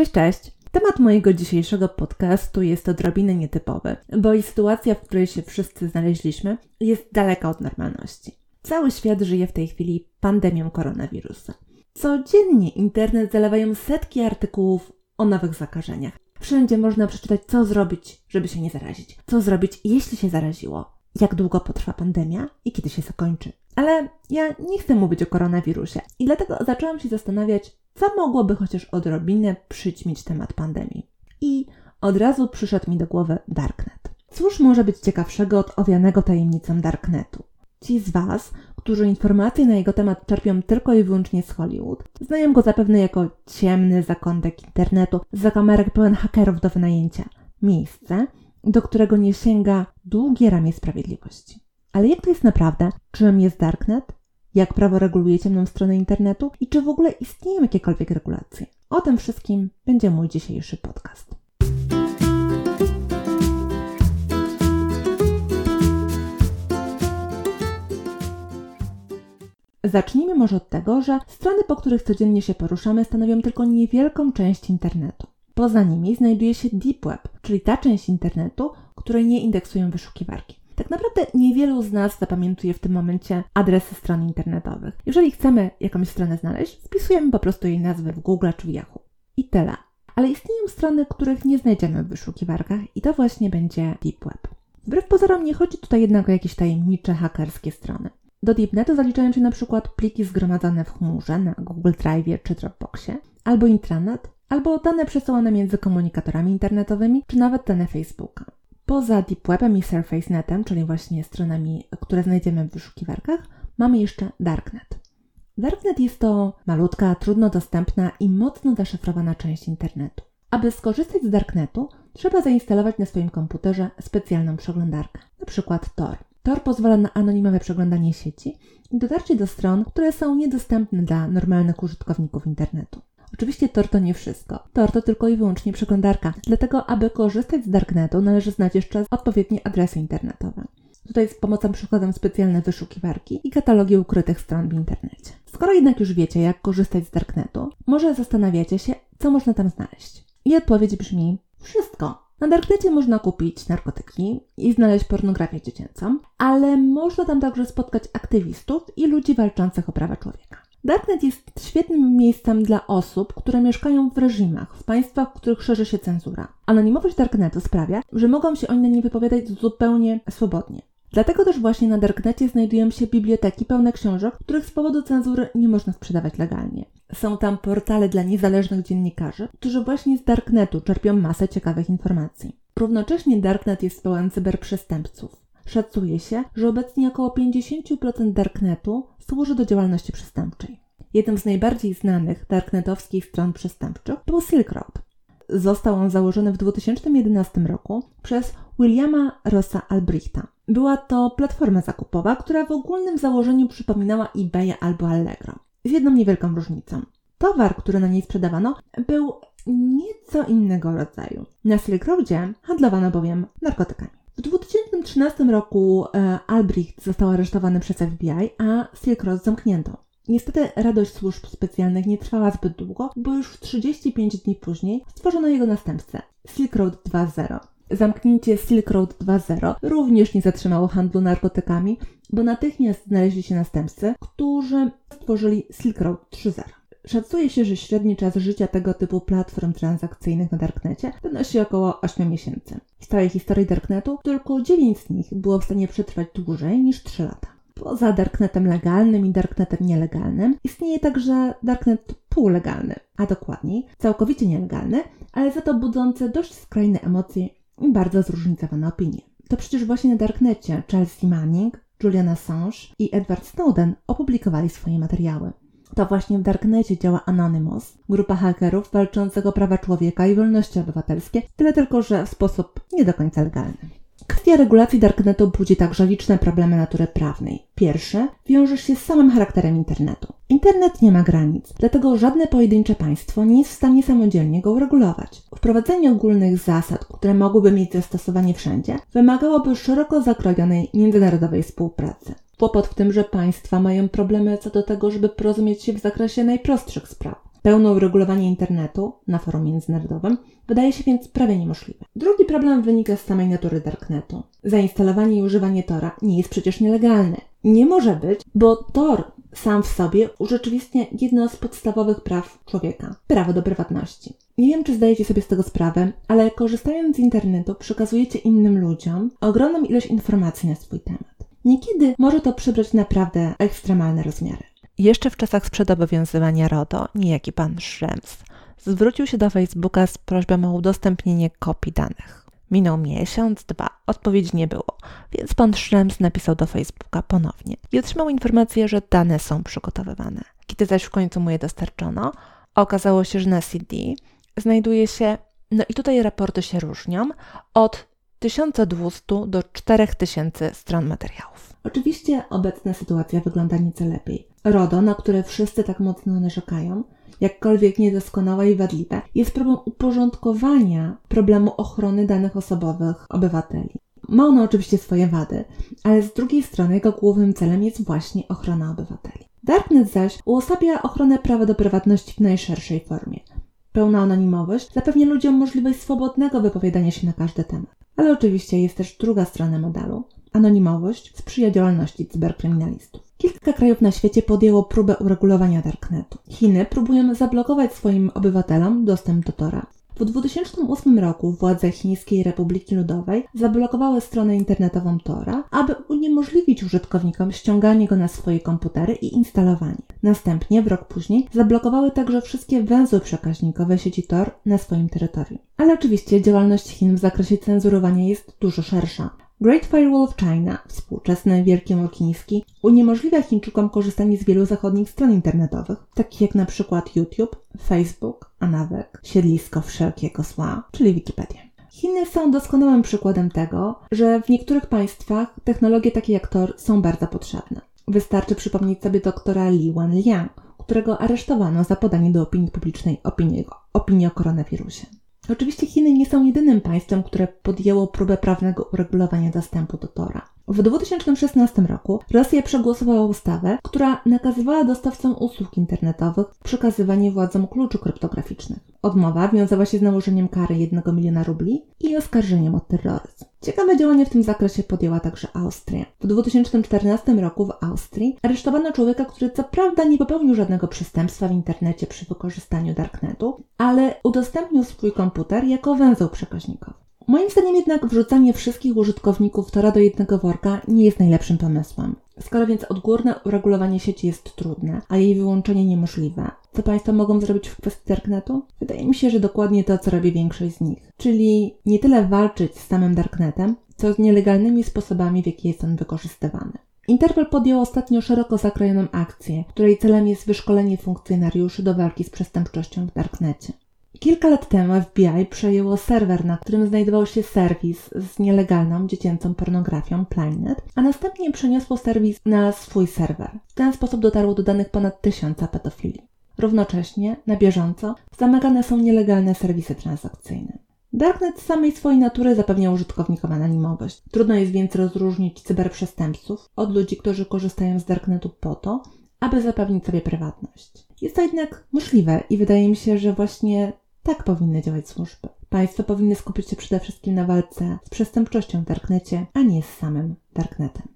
Cześć, cześć! Temat mojego dzisiejszego podcastu jest odrobinę nietypowy, bo i sytuacja, w której się wszyscy znaleźliśmy, jest daleka od normalności. Cały świat żyje w tej chwili pandemią koronawirusa. Codziennie internet zalewają setki artykułów o nowych zakażeniach. Wszędzie można przeczytać, co zrobić, żeby się nie zarazić, co zrobić, jeśli się zaraziło, jak długo potrwa pandemia i kiedy się zakończy. Ale ja nie chcę mówić o koronawirusie i dlatego zaczęłam się zastanawiać, co mogłoby chociaż odrobinę przyćmić temat pandemii. I od razu przyszedł mi do głowy Darknet. Cóż może być ciekawszego od owianego tajemnicą Darknetu? Ci z Was, którzy informacje na jego temat czerpią tylko i wyłącznie z Hollywood, znają go zapewne jako ciemny zakątek internetu, za kamerek pełen hakerów do wynajęcia. Miejsce, do którego nie sięga długie ramię sprawiedliwości. Ale jak to jest naprawdę? Czym jest Darknet? Jak prawo reguluje ciemną stronę internetu? I czy w ogóle istnieją jakiekolwiek regulacje? O tym wszystkim będzie mój dzisiejszy podcast. Zacznijmy może od tego, że strony, po których codziennie się poruszamy, stanowią tylko niewielką część internetu. Poza nimi znajduje się Deep Web, czyli ta część internetu, której nie indeksują wyszukiwarki. Tak naprawdę niewielu z nas zapamiętuje w tym momencie adresy stron internetowych. Jeżeli chcemy jakąś stronę znaleźć, wpisujemy po prostu jej nazwę w Google czy w Yahoo. I tyle. Ale istnieją strony, których nie znajdziemy w wyszukiwarkach i to właśnie będzie Deep Web. Wbrew pozorom nie chodzi tutaj jednak o jakieś tajemnicze hakerskie strony. Do DeepNetu zaliczają się na przykład pliki zgromadzone w chmurze na Google Drive czy Dropboxie, albo intranet, albo dane przesyłane między komunikatorami internetowymi, czy nawet dane Facebooka. Poza DeepWebem i SurfaceNetem, czyli właśnie stronami, które znajdziemy w wyszukiwarkach, mamy jeszcze Darknet. Darknet jest to malutka, trudno dostępna i mocno zaszyfrowana część internetu. Aby skorzystać z Darknetu, trzeba zainstalować na swoim komputerze specjalną przeglądarkę, np. Tor. Tor pozwala na anonimowe przeglądanie sieci i dotarcie do stron, które są niedostępne dla normalnych użytkowników internetu. Oczywiście Tor to nie wszystko. Tor to tylko i wyłącznie przeglądarka, dlatego aby korzystać z Darknetu należy znać jeszcze odpowiednie adresy internetowe. Tutaj z pomocą przykładam specjalne wyszukiwarki i katalogi ukrytych stron w internecie. Skoro jednak już wiecie, jak korzystać z Darknetu, może zastanawiacie się, co można tam znaleźć. I odpowiedź brzmi wszystko. Na Darknecie można kupić narkotyki i znaleźć pornografię dziecięcą, ale można tam także spotkać aktywistów i ludzi walczących o prawa człowieka. Darknet jest świetnym miejscem dla osób, które mieszkają w reżimach, w państwach, w których szerzy się cenzura. Anonimowość Darknetu sprawia, że mogą się oni na wypowiadać zupełnie swobodnie. Dlatego też właśnie na Darknecie znajdują się biblioteki pełne książek, których z powodu cenzury nie można sprzedawać legalnie. Są tam portale dla niezależnych dziennikarzy, którzy właśnie z Darknetu czerpią masę ciekawych informacji. Równocześnie Darknet jest pełen cyberprzestępców. Szacuje się, że obecnie około 50% Darknetu służy do działalności przestępczej. Jedną z najbardziej znanych darknetowskich stron przestępczych był Silk Road. Został on założony w 2011 roku przez Williama Rossa Albrichta. Była to platforma zakupowa, która w ogólnym założeniu przypominała eBay albo Allegro. Z jedną niewielką różnicą. Towar, który na niej sprzedawano, był nieco innego rodzaju. Na Silk Roadzie handlowano bowiem narkotykami. W 2013 roku e, Albrecht został aresztowany przez FBI, a Silk Road zamknięto. Niestety radość służb specjalnych nie trwała zbyt długo, bo już 35 dni później stworzono jego następcę Silk Road 2.0. Zamknięcie Silk Road 2.0 również nie zatrzymało handlu narkotykami, bo natychmiast znaleźli się następcy, którzy stworzyli Silk Road 3.0. Szacuje się, że średni czas życia tego typu platform transakcyjnych na Darknecie wynosi około 8 miesięcy. W całej historii Darknetu tylko 9 z nich było w stanie przetrwać dłużej niż 3 lata. Poza Darknetem legalnym i Darknetem nielegalnym istnieje także Darknet półlegalny, a dokładniej całkowicie nielegalny, ale za to budzący dość skrajne emocje i bardzo zróżnicowane opinie. To przecież właśnie na Darknecie Chelsea Manning, Julian Assange i Edward Snowden opublikowali swoje materiały. To właśnie w Darknecie działa Anonymous, grupa hakerów walczących o prawa człowieka i wolności obywatelskie, tyle tylko, że w sposób nie do końca legalny. Kwestia regulacji Darknetu budzi także liczne problemy natury prawnej. Pierwszy wiąże się z samym charakterem internetu. Internet nie ma granic, dlatego żadne pojedyncze państwo nie jest w stanie samodzielnie go uregulować. Wprowadzenie ogólnych zasad, które mogłyby mieć zastosowanie wszędzie, wymagałoby szeroko zakrojonej międzynarodowej współpracy. Kłopot w tym, że państwa mają problemy co do tego, żeby porozumieć się w zakresie najprostszych spraw. Pełne uregulowanie internetu na forum międzynarodowym wydaje się więc prawie niemożliwe. Drugi problem wynika z samej natury Darknetu. Zainstalowanie i używanie Tora nie jest przecież nielegalne. Nie może być, bo Tor sam w sobie urzeczywistnia jedno z podstawowych praw człowieka prawo do prywatności. Nie wiem, czy zdajecie sobie z tego sprawę, ale korzystając z internetu przekazujecie innym ludziom ogromną ilość informacji na swój temat. Niekiedy może to przybrać naprawdę ekstremalne rozmiary. Jeszcze w czasach sprzed obowiązywania RODO niejaki pan Schrems zwrócił się do Facebooka z prośbą o udostępnienie kopii danych. Minął miesiąc, dwa, odpowiedzi nie było, więc pan Schrems napisał do Facebooka ponownie i otrzymał informację, że dane są przygotowywane. Kiedy zaś w końcu mu je dostarczono, okazało się, że na CD znajduje się, no i tutaj raporty się różnią, od 1200 do 4000 stron materiałów. Oczywiście obecna sytuacja wygląda nieco lepiej. RODO, na które wszyscy tak mocno narzekają, jakkolwiek niedoskonałe i wadliwe, jest próbą uporządkowania problemu ochrony danych osobowych obywateli. Ma ono oczywiście swoje wady, ale z drugiej strony jego głównym celem jest właśnie ochrona obywateli. Darknet zaś uosabia ochronę prawa do prywatności w najszerszej formie. Pełna anonimowość zapewnia ludziom możliwość swobodnego wypowiadania się na każdy temat. Ale oczywiście jest też druga strona medalu. Anonimowość sprzyja działalności cyberkryminalistów. Kilka krajów na świecie podjęło próbę uregulowania darknetu. Chiny próbują zablokować swoim obywatelom dostęp do Tora. W 2008 roku władze Chińskiej Republiki Ludowej zablokowały stronę internetową Tora, aby uniemożliwić użytkownikom ściąganie go na swoje komputery i instalowanie. Następnie, w rok później, zablokowały także wszystkie węzły przekaźnikowe sieci Tor na swoim terytorium. Ale oczywiście działalność Chin w zakresie cenzurowania jest dużo szersza. Great Firewall of China, współczesny Wielki Mur Chiński, uniemożliwia Chińczykom korzystanie z wielu zachodnich stron internetowych, takich jak na przykład YouTube, Facebook, a nawet siedlisko wszelkiego zła, czyli Wikipedia. Chiny są doskonałym przykładem tego, że w niektórych państwach technologie takie jak Tor są bardzo potrzebne. Wystarczy przypomnieć sobie doktora Li Wenliang, którego aresztowano za podanie do opinii publicznej opinii, opinii o koronawirusie. Oczywiście Chiny nie są jedynym państwem, które podjęło próbę prawnego uregulowania dostępu do Tora. W 2016 roku Rosja przegłosowała ustawę, która nakazywała dostawcom usług internetowych przekazywanie władzom kluczy kryptograficznych. Odmowa wiązała się z nałożeniem kary 1 miliona rubli i oskarżeniem o terroryzm. Ciekawe działanie w tym zakresie podjęła także Austria. W 2014 roku w Austrii aresztowano człowieka, który co prawda nie popełnił żadnego przestępstwa w internecie przy wykorzystaniu darknetu, ale udostępnił swój komputer jako węzeł przekaźnikowy. Moim zdaniem jednak wrzucanie wszystkich użytkowników Tora do jednego worka nie jest najlepszym pomysłem. Skoro więc odgórne uregulowanie sieci jest trudne, a jej wyłączenie niemożliwe, co Państwo mogą zrobić w kwestii Darknetu? Wydaje mi się, że dokładnie to, co robi większość z nich. Czyli nie tyle walczyć z samym Darknetem, co z nielegalnymi sposobami, w jaki jest on wykorzystywany. Interpol podjął ostatnio szeroko zakrojoną akcję, której celem jest wyszkolenie funkcjonariuszy do walki z przestępczością w Darknecie. Kilka lat temu FBI przejęło serwer, na którym znajdował się serwis z nielegalną dziecięcą pornografią Plainet, a następnie przeniosło serwis na swój serwer. W ten sposób dotarło do danych ponad tysiąca pedofili. Równocześnie, na bieżąco, zamykane są nielegalne serwisy transakcyjne. Darknet z samej swojej natury zapewnia użytkownikom anonimowość. Trudno jest więc rozróżnić cyberprzestępców od ludzi, którzy korzystają z Darknetu po to, aby zapewnić sobie prywatność. Jest to jednak możliwe i wydaje mi się, że właśnie tak powinny działać służby. Państwo powinny skupić się przede wszystkim na walce z przestępczością w Darknecie, a nie z samym Darknetem.